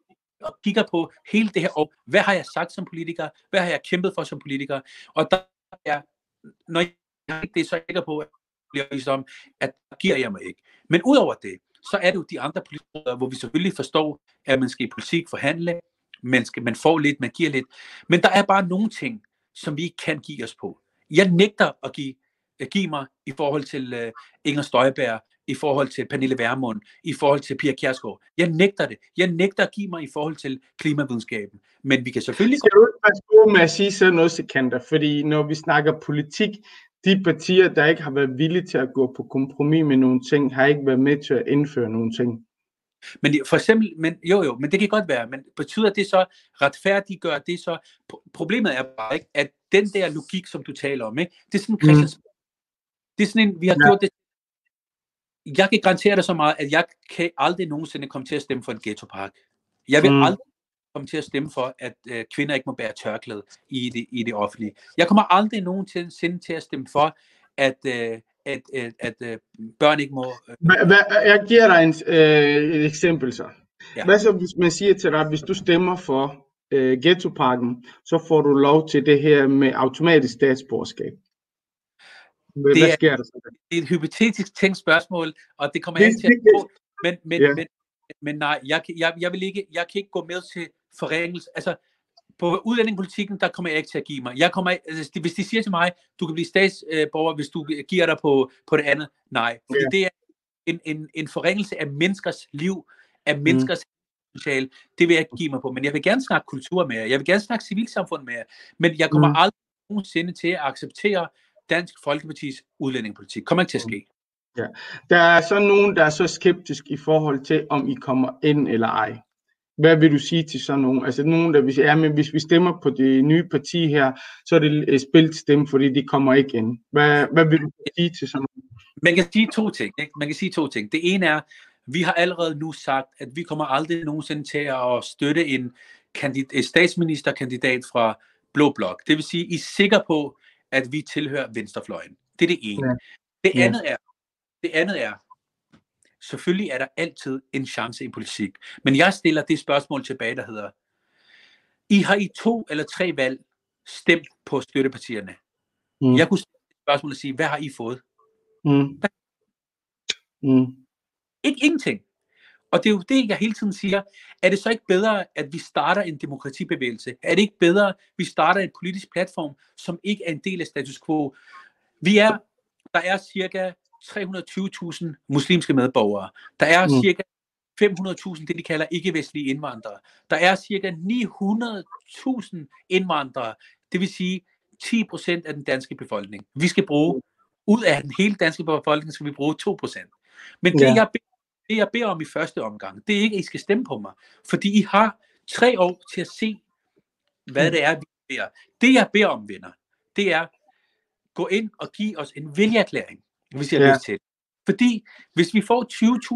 og kigger på hele det her år. Hvad har jeg sagt som politiker? Hvad har jeg kæmpet for som politiker? Og der er, når jeg ikke det, så er jeg sikker på, at bliver ligesom, at giver jeg mig ikke. Men udover det, så er det jo de andre politikere, hvor vi selvfølgelig forstår, at man skal i politik forhandle, man, skal, man får lidt, man giver lidt. Men der er bare nogle ting, som vi ikke kan give os på. Jeg nægter at give give mig i forhold til uh, Inger Støjberg i forhold til Pernille Vermund, i forhold til Pia Kjærsgaard. Jeg nægter det. Jeg nægter at give mig i forhold til klimavidenskaben. Men vi kan selvfølgelig... Skal du ikke passe på med at sige sådan noget, Sikander? Fordi når vi snakker politik, de partier, der ikke har været villige til at gå på kompromis med nogle ting, har ikke været med til at indføre nogle ting. Men for eksempel, men, jo jo, men det kan godt være, men betyder det så, retfærdiggør det så, problemet er bare ikke, at den der logik, som du taler om, ikke, det er sådan mm. Det er sådan en, vi har ja. gjort det, jeg kan garantere dig så meget, at jeg kan aldrig nogensinde komme til at stemme for en ghettopark. Jeg vil mm. aldrig komme til at stemme for, at øh, kvinder ikke må bære tørklæde i det, i det offentlige. Jeg kommer aldrig nogensinde til at stemme for, at, øh, at, at, at øh, børn ikke må... Øh... Jeg giver dig en, øh, et eksempel så. Ja. Hvad så, hvis man siger til dig, hvis du stemmer for øh, ghettoparken, så får du lov til det her med automatisk statsborgerskab. Hvad, det, er, sker der så? det er et hypotetisk tænkt spørgsmål, og det kommer jeg til at få. Men, men, ja. men, men nej, jeg, jeg, jeg, vil ikke, jeg kan ikke gå med til forringelse. Altså, på udlændingepolitikken, der kommer jeg ikke til at give mig. Jeg kommer, altså, hvis de siger til mig, du kan blive statsborger, hvis du giver dig på, på det andet, nej. Fordi ja. det er en, en, en forringelse af menneskers liv, af mm. menneskers mm. social, det vil jeg ikke give mig på. Men jeg vil gerne snakke kultur med jer, jeg vil gerne snakke civilsamfund med jer, men jeg kommer mm. aldrig nogensinde til at acceptere Dansk Folkepartis udlændingepolitik. Kommer ikke til at ske. Ja. Der er så nogen, der er så skeptisk i forhold til, om I kommer ind eller ej. Hvad vil du sige til sådan nogen? Altså nogen, der vil sige, ja, men hvis vi stemmer på det nye parti her, så er det spildt stemme, fordi de kommer ikke ind. Hvad, hvad vil du sige til sådan nogen? Man kan sige to ting. Ikke? Man kan sige to ting. Det ene er, vi har allerede nu sagt, at vi kommer aldrig nogensinde til at støtte en, kandid- en statsministerkandidat fra Blå Blok. Det vil sige, I er sikre på, at vi tilhører venstrefløjen. Det er det ene. Ja. Det andet er, det andet er, selvfølgelig er der altid en chance i politik. Men jeg stiller det spørgsmål tilbage, der hedder, I har i to eller tre valg stemt på støttepartierne. Mm. Jeg kunne stille et spørgsmål og sige, hvad har I fået? Mm. Mm. Ikke ingenting. Og det er jo det, jeg hele tiden siger. Er det så ikke bedre, at vi starter en demokratibevægelse? Er det ikke bedre, at vi starter en politisk platform, som ikke er en del af status quo? Vi er, der er cirka 320.000 muslimske medborgere. Der er mm. cirka 500.000, det de kalder ikke-vestlige indvandrere. Der er cirka 900.000 indvandrere, det vil sige 10 procent af den danske befolkning. Vi skal bruge, ud af den hele danske befolkning, skal vi bruge 2 procent. Men det, ja. jeg det jeg beder om i første omgang, det er ikke, at I skal stemme på mig. Fordi I har tre år til at se, hvad det er, vi beder. Det jeg beder om, venner, det er, gå ind og give os en vælgerklæring, hvis I har ja. lyst til Fordi hvis vi får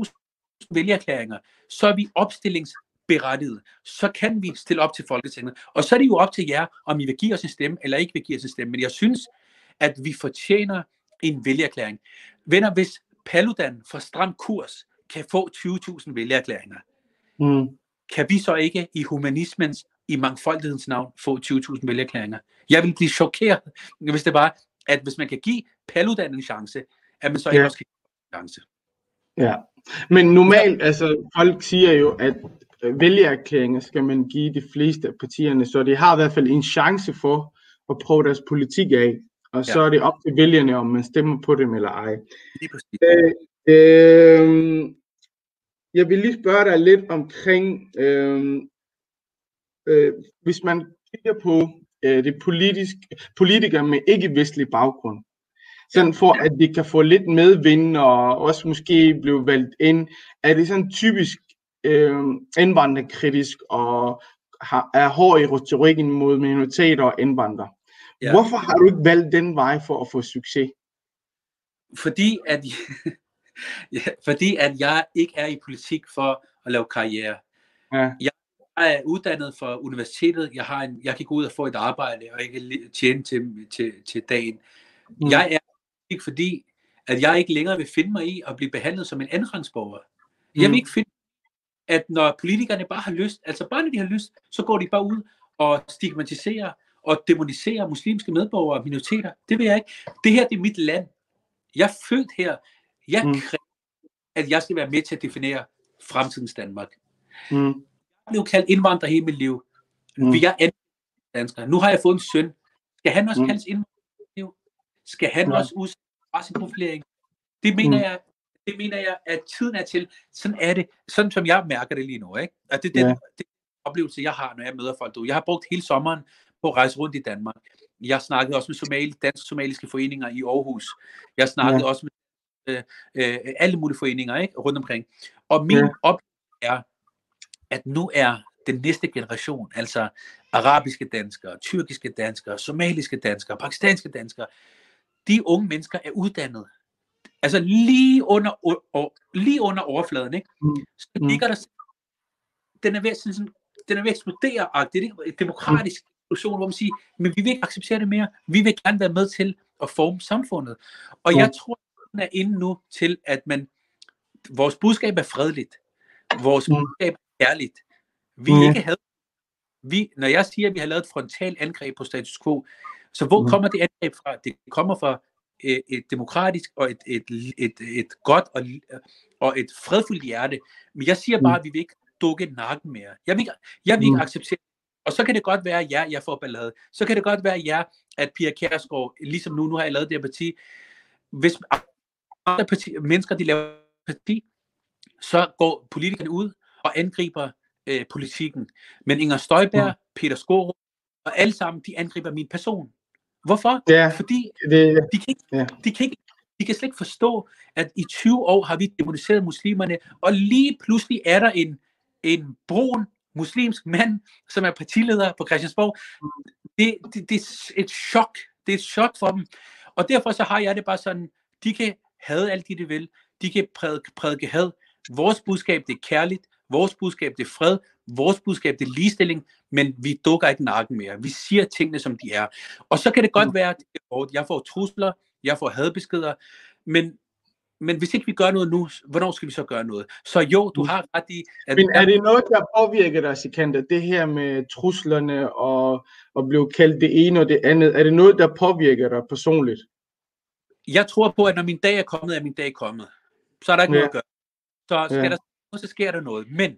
20.000 vælgerklæringer, så er vi opstillingsberettiget. Så kan vi stille op til Folketinget. Og så er det jo op til jer, om I vil give os en stemme, eller ikke vil give os en stemme. Men jeg synes, at vi fortjener en vælgerklæring. Venner, hvis Paludan får stram kurs, kan få 20.000 vælgererklæringer, mm. kan vi så ikke i humanismens, i mangfoldighedens navn, få 20.000 vælgererklæringer? Jeg vil blive chokeret, hvis det var, at hvis man kan give Paludan en chance, at man så ikke ja. også kan give en chance. Ja, men normalt, altså folk siger jo, at vælgererklæringer skal man give de fleste af partierne, så de har i hvert fald en chance for at prøve deres politik af, og så ja. er det op til vælgerne, om man stemmer på dem eller ej. Øh, Øh, jeg vil lige spørge dig lidt omkring, øh, øh, hvis man kigger på øh, det politiske, politikere med ikke-vestlig baggrund, sådan for at de kan få lidt medvind og også måske blive valgt ind, er det sådan typisk øh, indvandrerkritisk og har, er hård i retorikken mod minoriteter og indvandrere. Ja. Hvorfor har du ikke valgt den vej for at få succes? Fordi at ja, fordi at jeg ikke er i politik for at lave karriere. Ja. Jeg er uddannet fra universitetet. Jeg, har en, jeg kan gå ud og få et arbejde, og kan tjene til, til, til dagen. Mm. Jeg er ikke fordi, at jeg ikke længere vil finde mig i at blive behandlet som en andenrangsborger. Mm. Jeg vil ikke finde, at når politikerne bare har lyst, altså bare når de har lyst, så går de bare ud og stigmatiserer og demoniserer muslimske medborgere og minoriteter. Det vil jeg ikke. Det her det er mit land. Jeg er født her. Jeg mm. kræver, at jeg skal være med til at definere fremtidens Danmark. Mm. Jeg blev kaldt indvandrer hele mit liv. Mm. Vi er danskere. Nu har jeg fået en søn. Skal han også mm. kaldes indvandrer? Skal han ja. også udsætte sin profilering? Det mener mm. jeg, det mener jeg, at tiden er til. Sådan er det, sådan som jeg mærker det lige nu. Ikke? At det er den, ja. det oplevelse, jeg har, når jeg møder folk. Jeg har brugt hele sommeren på at rejse rundt i Danmark. Jeg snakkede også med somali, dansk-somaliske foreninger i Aarhus. Jeg snakkede ja. også med øh, øh, alle mulige foreninger ikke? rundt omkring. Og min ja. oplevelse er, at nu er den næste generation, altså arabiske danskere, tyrkiske danskere, somaliske danskere, pakistanske danskere, de unge mennesker er uddannet. Altså lige under, og, lige under overfladen, ikke? Mm. så mm. ligger der, den er ved, sådan, den er ved at eksplodere, det er et demokratisk diskussion, hvor man siger, men vi vil ikke acceptere det mere, vi vil gerne være med til at forme samfundet. Og jeg tror, er inde nu til, at man, vores budskab er fredeligt, vores mm. budskab er ærligt, vi mm. ikke havde, vi, når jeg siger, at vi har lavet et frontal angreb på status quo, så hvor mm. kommer det angreb fra? Det kommer fra et, et demokratisk og et, et, et, et godt og, og et fredfuldt hjerte. Men jeg siger bare, mm. at vi vil ikke dukke nakken mere. Jeg vil ikke, jeg vil ikke mm. acceptere og så kan det godt være, ja, jeg får ballade. Så kan det godt være, ja, at Pia Kærsgaard, ligesom nu, nu har jeg lavet det her parti, hvis andre parti, mennesker, de laver parti, så går politikerne ud og angriber øh, politikken. Men Inger Støjberg, mm. Peter Skorup og alle sammen, de angriber min person. Hvorfor? Ja, Fordi det, de, kan ikke, ja. de, kan ikke, de kan slet ikke forstå, at i 20 år har vi demoniseret muslimerne, og lige pludselig er der en, en brun muslimsk mand, som er partileder på Christiansborg. Det, det, det er et chok. Det er et chok for dem. Og derfor så har jeg det bare sådan, de kan have alt det, de vil. De kan prædike, prædike had. Vores budskab, det er kærligt. Vores budskab, det er fred. Vores budskab, det er ligestilling. Men vi dukker ikke nakken mere. Vi siger tingene, som de er. Og så kan det godt være, at jeg får trusler, jeg får hadbeskeder, men men hvis ikke vi gør noget nu, hvornår skal vi så gøre noget? Så jo, du mm. har ret i... At men er det noget, der påvirker dig, Sikander, det her med truslerne og, og blive kaldt det ene og det andet? Er det noget, der påvirker dig personligt? Jeg tror på, at når min dag er kommet, er min dag kommet. Så er der ikke ja. noget at gøre. Så skal ja. der så sker der noget. Men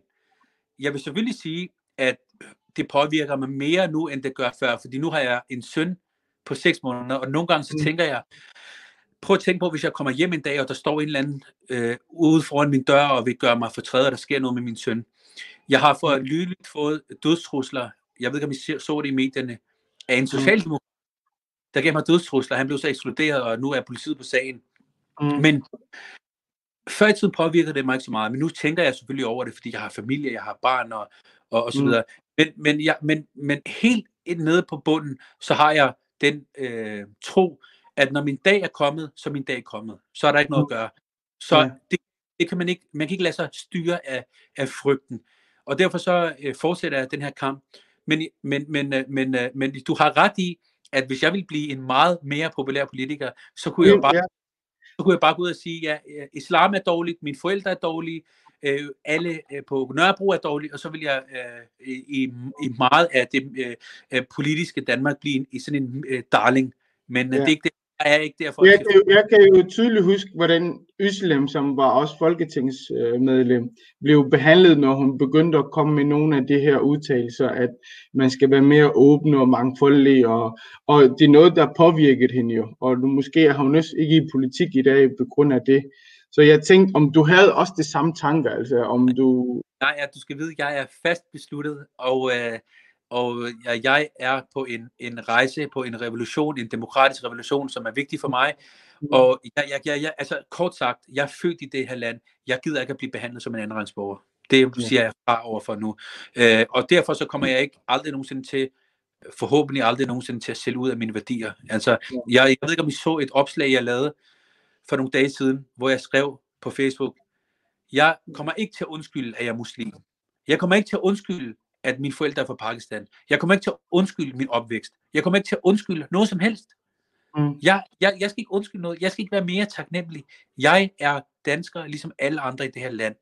jeg vil selvfølgelig sige, at det påvirker mig mere nu, end det gør før, fordi nu har jeg en søn på 6 måneder, og nogle gange så mm. tænker jeg, prøv at tænke på, hvis jeg kommer hjem en dag, og der står en eller anden øh, ude foran min dør, og vil gøre mig fortrædet, og der sker noget med min søn. Jeg har fået lydligt fået dødstrusler, jeg ved ikke, om I så det i medierne, af en mm. socialdemokrat, der gav mig dødstrusler. Han blev så ekskluderet, og nu er politiet på sagen. Mm. Men før i tiden påvirkede det mig ikke så meget, men nu tænker jeg selvfølgelig over det, fordi jeg har familie, jeg har barn og, og, og så mm. videre. Mm. Men, men, jeg, men, men helt nede på bunden, så har jeg den øh, tro, at når min dag er kommet, så er min dag kommet. Så er der ikke noget at gøre. Så ja. det, det kan man ikke, man kan ikke lade sig styre af, af frygten. Og derfor så øh, fortsætter jeg den her kamp. Men, men, men, øh, men, øh, men du har ret i, at hvis jeg vil blive en meget mere populær politiker, så kunne jeg bare, ja. så kunne jeg bare gå ud og sige, ja, øh, islam er dårligt, mine forældre er dårlige, øh, alle øh, på Nørrebro er dårlige, og så vil jeg øh, i, i meget af det øh, politiske Danmark blive en, i sådan en øh, darling. Men ja. det er ikke det, er ikke derfor. Jeg kan, jeg kan jo tydeligt huske, hvordan Øslem, som var også folketingsmedlem, blev behandlet, når hun begyndte at komme med nogle af de her udtalelser, at man skal være mere åben og mangfoldig, og, og det er noget, der påvirket hende jo, og du, måske har hun også ikke i politik i dag på grund af det. Så jeg tænkte, om du havde også det samme tanker, altså om du... Nej, ja, du skal vide, at jeg er fast besluttet, og øh, og jeg er på en, en rejse, på en revolution, en demokratisk revolution, som er vigtig for mig. Mm. Og jeg, jeg, jeg, jeg, altså kort sagt, jeg er født i det her land. Jeg gider ikke at blive behandlet som en andenrangsborger. Det siger jeg fra over for nu. Øh, og derfor så kommer jeg ikke aldrig nogensinde til, forhåbentlig aldrig nogensinde til at sælge ud af mine værdier. Altså, jeg, jeg ved ikke, om I så et opslag, jeg lavede for nogle dage siden, hvor jeg skrev på Facebook, jeg kommer ikke til at undskylde, at jeg er muslim. Jeg kommer ikke til at undskylde, at mine forældre er fra Pakistan. Jeg kommer ikke til at undskylde min opvækst. Jeg kommer ikke til at undskylde noget som helst. Mm. Jeg, jeg, jeg skal ikke undskylde noget. Jeg skal ikke være mere taknemmelig. Jeg er dansker, ligesom alle andre i det her land.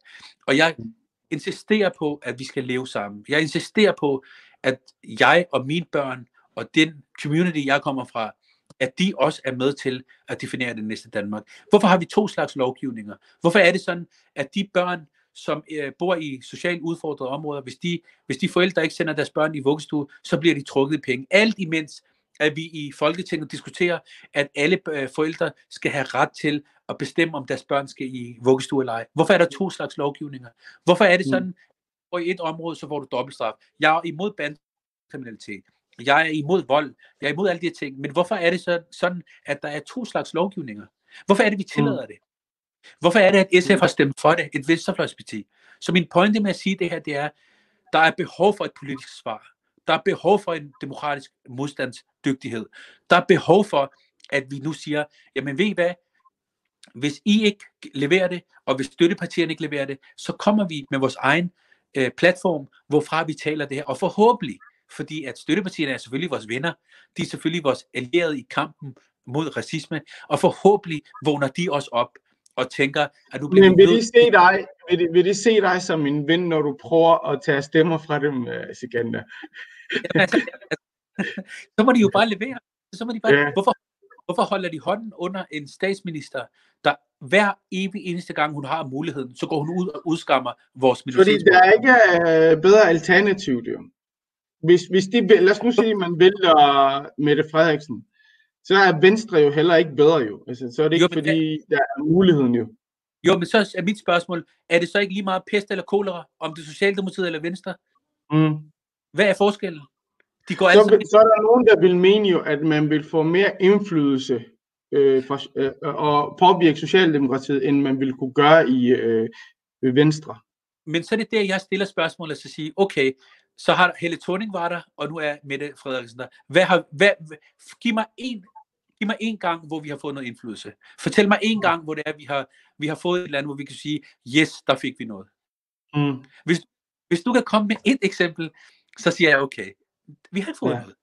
Og jeg mm. insisterer på, at vi skal leve sammen. Jeg insisterer på, at jeg og mine børn og den community, jeg kommer fra, at de også er med til at definere det næste Danmark. Hvorfor har vi to slags lovgivninger? Hvorfor er det sådan, at de børn, som øh, bor i socialt udfordrede områder, hvis de, hvis de forældre ikke sender deres børn i vuggestue, så bliver de trukket penge. Alt imens, at vi i Folketinget diskuterer, at alle øh, forældre skal have ret til at bestemme, om deres børn skal i vuggestue eller ej? Hvorfor er der to slags lovgivninger? Hvorfor er det mm. sådan, og i et område, så får du dobbeltstraf? Jeg er imod bandekriminalitet. Jeg er imod vold. Jeg er imod alle de her ting. Men hvorfor er det så, sådan, at der er to slags lovgivninger? Hvorfor er det, vi tillader mm. det? Hvorfor er det, at SF har stemt for det, et venstrefløjsparti? Så min pointe med at sige det her, det er, der er behov for et politisk svar. Der er behov for en demokratisk modstandsdygtighed. Der er behov for, at vi nu siger, jamen ved I hvad, hvis I ikke leverer det, og hvis støttepartierne ikke leverer det, så kommer vi med vores egen øh, platform, hvorfra vi taler det her, og forhåbentlig, fordi at støttepartierne er selvfølgelig vores venner, de er selvfølgelig vores allierede i kampen mod racisme, og forhåbentlig vågner de også op og tænker, at nu bliver Men vil de, se dig, vil, de, vil de se dig som en ven, når du prøver at tage stemmer fra dem, uh, Sikander? altså, så må de jo bare levere. Så må de bare, ja. hvorfor, hvorfor holder de hånden under en statsminister, der hver evig eneste gang, hun har muligheden, så går hun ud og udskammer vores minoritetsborgere? Fordi der er ikke uh, bedre alternativ, det hvis, hvis de, lad os nu sige, at man vælger Mette Frederiksen, så er Venstre jo heller ikke bedre jo. Altså, så er det ikke, jo, fordi det... der er muligheden jo. Jo, men så er mit spørgsmål, er det så ikke lige meget pest eller kolera, om det er Socialdemokratiet eller Venstre? Mm. Hvad er forskellen? De går så, altså... så er der nogen, der vil mene jo, at man vil få mere indflydelse øh, for, øh, og påvirke Socialdemokratiet, end man ville kunne gøre i øh, Venstre. Men så er det der, jeg stiller spørgsmålet og så siger, okay, så har Helle Thorning var der, og nu er Mette Frederiksen der. Hvad har, hvad, giv mig en Giv mig en gang, hvor vi har fået noget indflydelse. Fortæl mig en gang, hvor det er, vi har, vi har fået et land, hvor vi kan sige, yes, der fik vi noget. Mm. Hvis, hvis du kan komme med et eksempel, så siger jeg, okay, vi har fået ja. noget.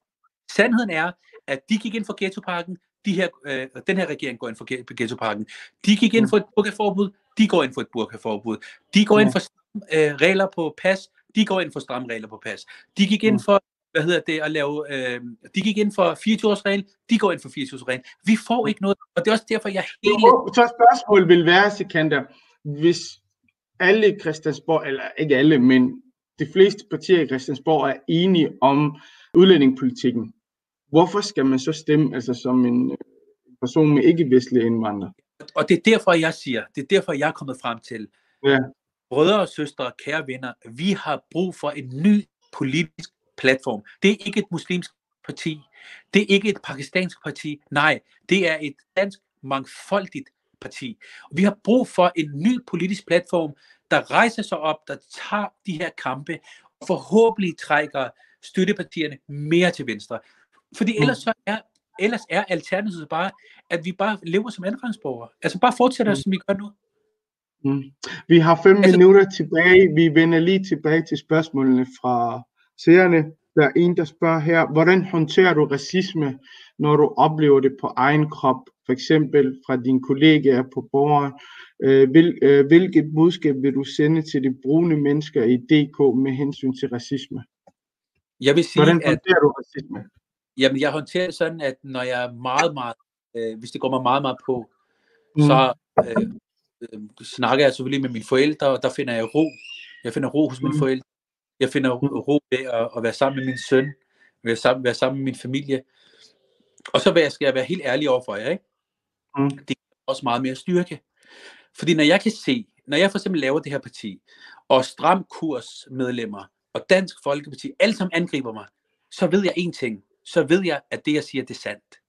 Sandheden er, at de gik ind for ghettoparken, de her, øh, den her regering går ind for ghettoparken. De gik ind mm. for et burkaforbud, de går ind for et burkaforbud. De går ind for øh, regler på pas, de går ind for stramme regler på pas. De gik ind mm. for hvad hedder det, at lave, øh, de gik ind for 24-års regel, de går ind for 24-års regel. Vi får ikke noget, og det er også derfor, jeg hele... Så spørgsmålet vil være, Sikander, hvis alle Christiansborg, eller ikke alle, men de fleste partier i Christiansborg er enige om udlændingepolitikken, hvorfor skal man så stemme altså som en person med ikke-vestlig indvandrer? Og det er derfor, jeg siger, det er derfor, jeg er kommet frem til, ja. brødre og søstre, kære venner, vi har brug for en ny politisk platform. Det er ikke et muslimsk parti. Det er ikke et pakistansk parti. Nej, det er et dansk mangfoldigt parti. Vi har brug for en ny politisk platform, der rejser sig op, der tager de her kampe, og forhåbentlig trækker støttepartierne mere til venstre. Fordi mm. ellers så er ellers er alternativet bare, at vi bare lever som andenrangsborgere. Altså bare fortsætter, mm. som vi gør nu. Mm. Vi har fem altså, minutter tilbage. Vi vender lige tilbage til spørgsmålene fra seerne. Der er en, der spørger her, hvordan håndterer du racisme, når du oplever det på egen krop, for eksempel fra dine kollegaer på borgeren? Øh, hvil, øh, hvilket budskab vil du sende til de brune mennesker i DK med hensyn til racisme? Jeg vil sige, hvordan håndterer at, du racisme? Jamen, jeg håndterer det sådan, at når jeg er meget, meget, øh, hvis det går mig meget, meget på, mm. så øh, øh, snakker jeg selvfølgelig med mine forældre, og der finder jeg ro. Jeg finder ro hos mine mm. forældre. Jeg finder ro ved at, at være sammen med min søn, være sammen, være sammen med min familie. Og så jeg, skal jeg være helt ærlig over for jer, ikke? Mm. Det er også meget mere styrke. Fordi når jeg kan se, når jeg for eksempel laver det her parti, og stram kurs medlemmer, og Dansk Folkeparti, alle som angriber mig, så ved jeg en ting. Så ved jeg, at det jeg siger, det er sandt.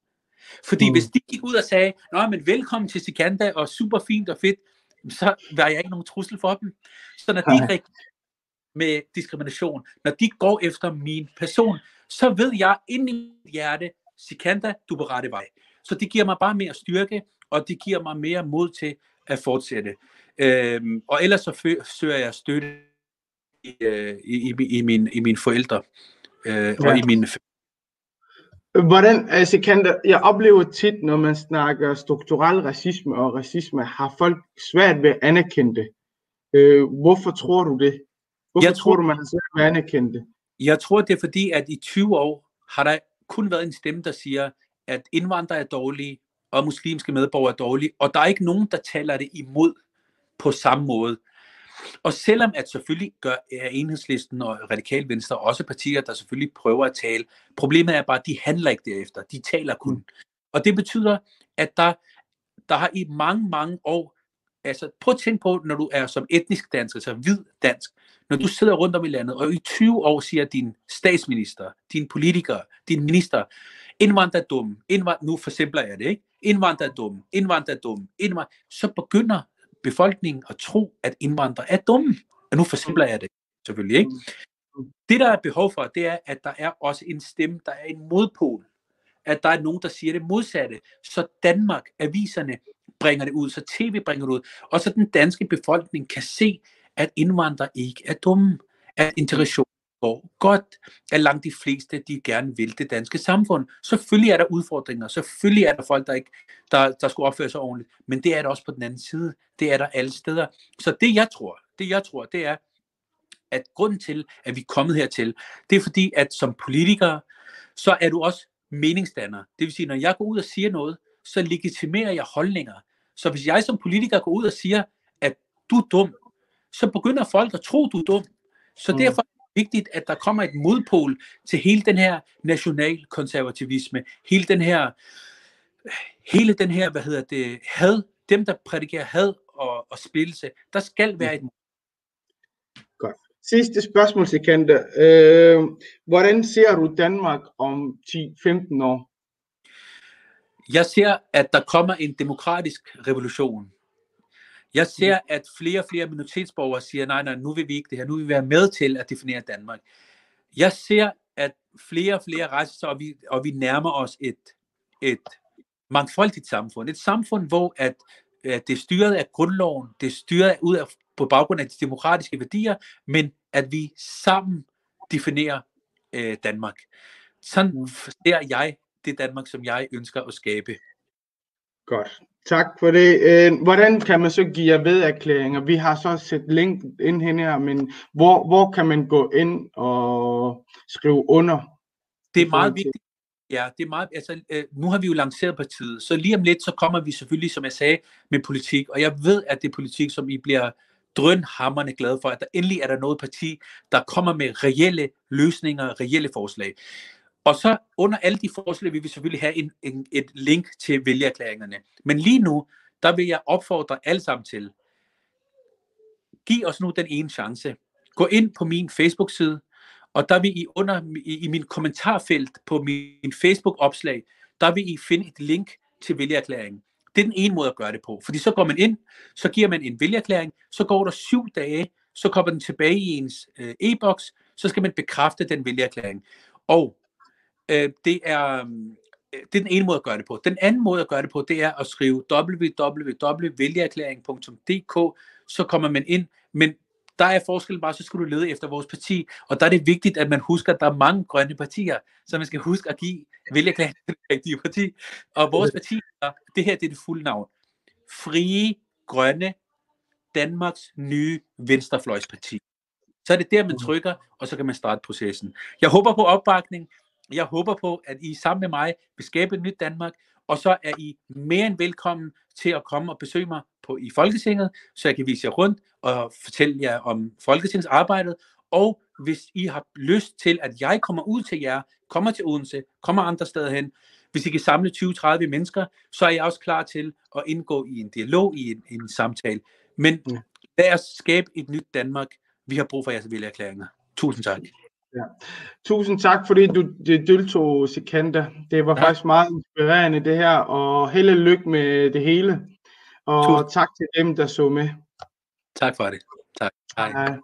Fordi mm. hvis de gik ud og sagde, Nå, men velkommen til Sikanda, og super fint og fedt, så var jeg ikke nogen trussel for dem. Så når de med diskrimination, når de går efter min person, så ved jeg ind i mit hjerte, Sikanda, du er på rette vej. Så det giver mig bare mere styrke, og det giver mig mere mod til at fortsætte. Øhm, og ellers så søger jeg støtte i, øh, i, i, i, min, i mine forældre øh, ja. og i min Hvordan, altså kan der, jeg oplever tit, når man snakker strukturel racisme og racisme, har folk svært ved at anerkende det. Øh, hvorfor tror du det? Hvorfor jeg tror, du, man at anerkende det? Jeg tror, det er fordi, at i 20 år har der kun været en stemme, der siger, at indvandrere er dårlige, og muslimske medborgere er dårlige, og der er ikke nogen, der taler det imod på samme måde. Og selvom at selvfølgelig gør er enhedslisten og radikal venstre også partier, der selvfølgelig prøver at tale, problemet er bare, at de handler ikke derefter. De taler kun. Og det betyder, at der, der har i mange, mange år, altså prøv at tænke på, når du er som etnisk dansk, altså hvid dansk, når du sidder rundt om i landet, og i 20 år siger din statsminister, din politiker, din minister, indvandrer dum, indvandrer, nu for eksempel er det, ikke? Indvandrer dum, indvandrer dum, indvandrer, så begynder befolkningen at tro, at indvandrere er dumme. Og nu for eksempel er det selvfølgelig, ikke? Det, der er behov for, det er, at der er også en stemme, der er en modpol. At der er nogen, der siger det modsatte. Så Danmark, aviserne, bringer det ud, så tv bringer det ud, og så den danske befolkning kan se, at indvandrere ikke er dumme, at integration går godt, at langt de fleste, de gerne vil det danske samfund. Selvfølgelig er der udfordringer, selvfølgelig er der folk, der ikke der, der skulle opføre sig ordentligt, men det er der også på den anden side. Det er der alle steder. Så det jeg tror, det jeg tror, det er, at grunden til, at vi er kommet hertil, det er fordi, at som politiker, så er du også meningsdanner. Det vil sige, når jeg går ud og siger noget, så legitimerer jeg holdninger. Så hvis jeg som politiker går ud og siger, at du er dum, så begynder folk at tro, du er dum. Så mm. derfor er det vigtigt, at der kommer et modpol til hele den her nationalkonservativisme, hele den her, hele den her, hvad hedder det, had, dem der prædikerer had og, og spillelse, der skal være et Godt. Sidste spørgsmål til Kente. Øh, hvordan ser du Danmark om 10-15 år? Jeg ser, at der kommer en demokratisk revolution. Jeg ser, at flere og flere minoritetsborgere siger, nej, nej, nu vil vi ikke det her, nu vil vi være med til at definere Danmark. Jeg ser, at flere og flere rejser sig, og vi, og vi nærmer os et, et mangfoldigt samfund. Et samfund, hvor at, at det er styret af grundloven, det er styret ud af, på baggrund af de demokratiske værdier, men at vi sammen definerer øh, Danmark. Sådan mm. ser jeg det Danmark, som jeg ønsker at skabe. Godt. Tak for det. Øh, hvordan kan man så give jer ved erklæringer? Vi har så set link ind her, men hvor, hvor kan man gå ind og skrive under? Det er meget vigtigt. Ja, det er meget, altså, øh, nu har vi jo lanceret partiet, så lige om lidt, så kommer vi selvfølgelig, som jeg sagde, med politik, og jeg ved, at det er politik, som I bliver drønhammerne glade for, at der endelig er der noget parti, der kommer med reelle løsninger, reelle forslag. Og så under alle de forslag vil vi selvfølgelig have en, en, et link til vælgerklæringerne. Men lige nu, der vil jeg opfordre alle sammen til, giv os nu den ene chance. Gå ind på min Facebook-side, og der vil I under i, i min kommentarfelt på min Facebook-opslag, der vil I finde et link til vælgerklæringen. Det er den ene måde at gøre det på. Fordi så går man ind, så giver man en vælgerklæring, så går der syv dage, så kommer den tilbage i ens øh, e-boks, så skal man bekræfte den vælgerklæring. Og Øh, det er øh, det er den ene måde at gøre det på. Den anden måde at gøre det på, det er at skrive www.vælgererklæring.dk, så kommer man ind, men der er forskellen bare, så skal du lede efter vores parti, og der er det vigtigt, at man husker, at der er mange grønne partier, så man skal huske at give vælgerklæring til det rigtige parti. Og vores parti, det her det er det fulde navn. Frie Grønne Danmarks nye venstrefløjsparti. Så er det der, man trykker, og så kan man starte processen. Jeg håber på opbakning. Jeg håber på, at I sammen med mig vil skabe et nyt Danmark, og så er I mere end velkommen til at komme og besøge mig på, i Folketinget, så jeg kan vise jer rundt og fortælle jer om Folketingsarbejdet. Og hvis I har lyst til, at jeg kommer ud til jer, kommer til Odense, kommer andre steder hen, hvis I kan samle 20-30 mennesker, så er jeg også klar til at indgå i en dialog, i en, en samtale. Men lad os skabe et nyt Danmark. Vi har brug for jeres vælgerklæringer. Tusind tak. Ja. Tusind tak, fordi du deltog, Sikanda. Det var ja. faktisk meget inspirerende det her, og held og lykke med det hele. Og Tusind. tak til dem, der så med. Tak for det. Tak. Hej. Hej.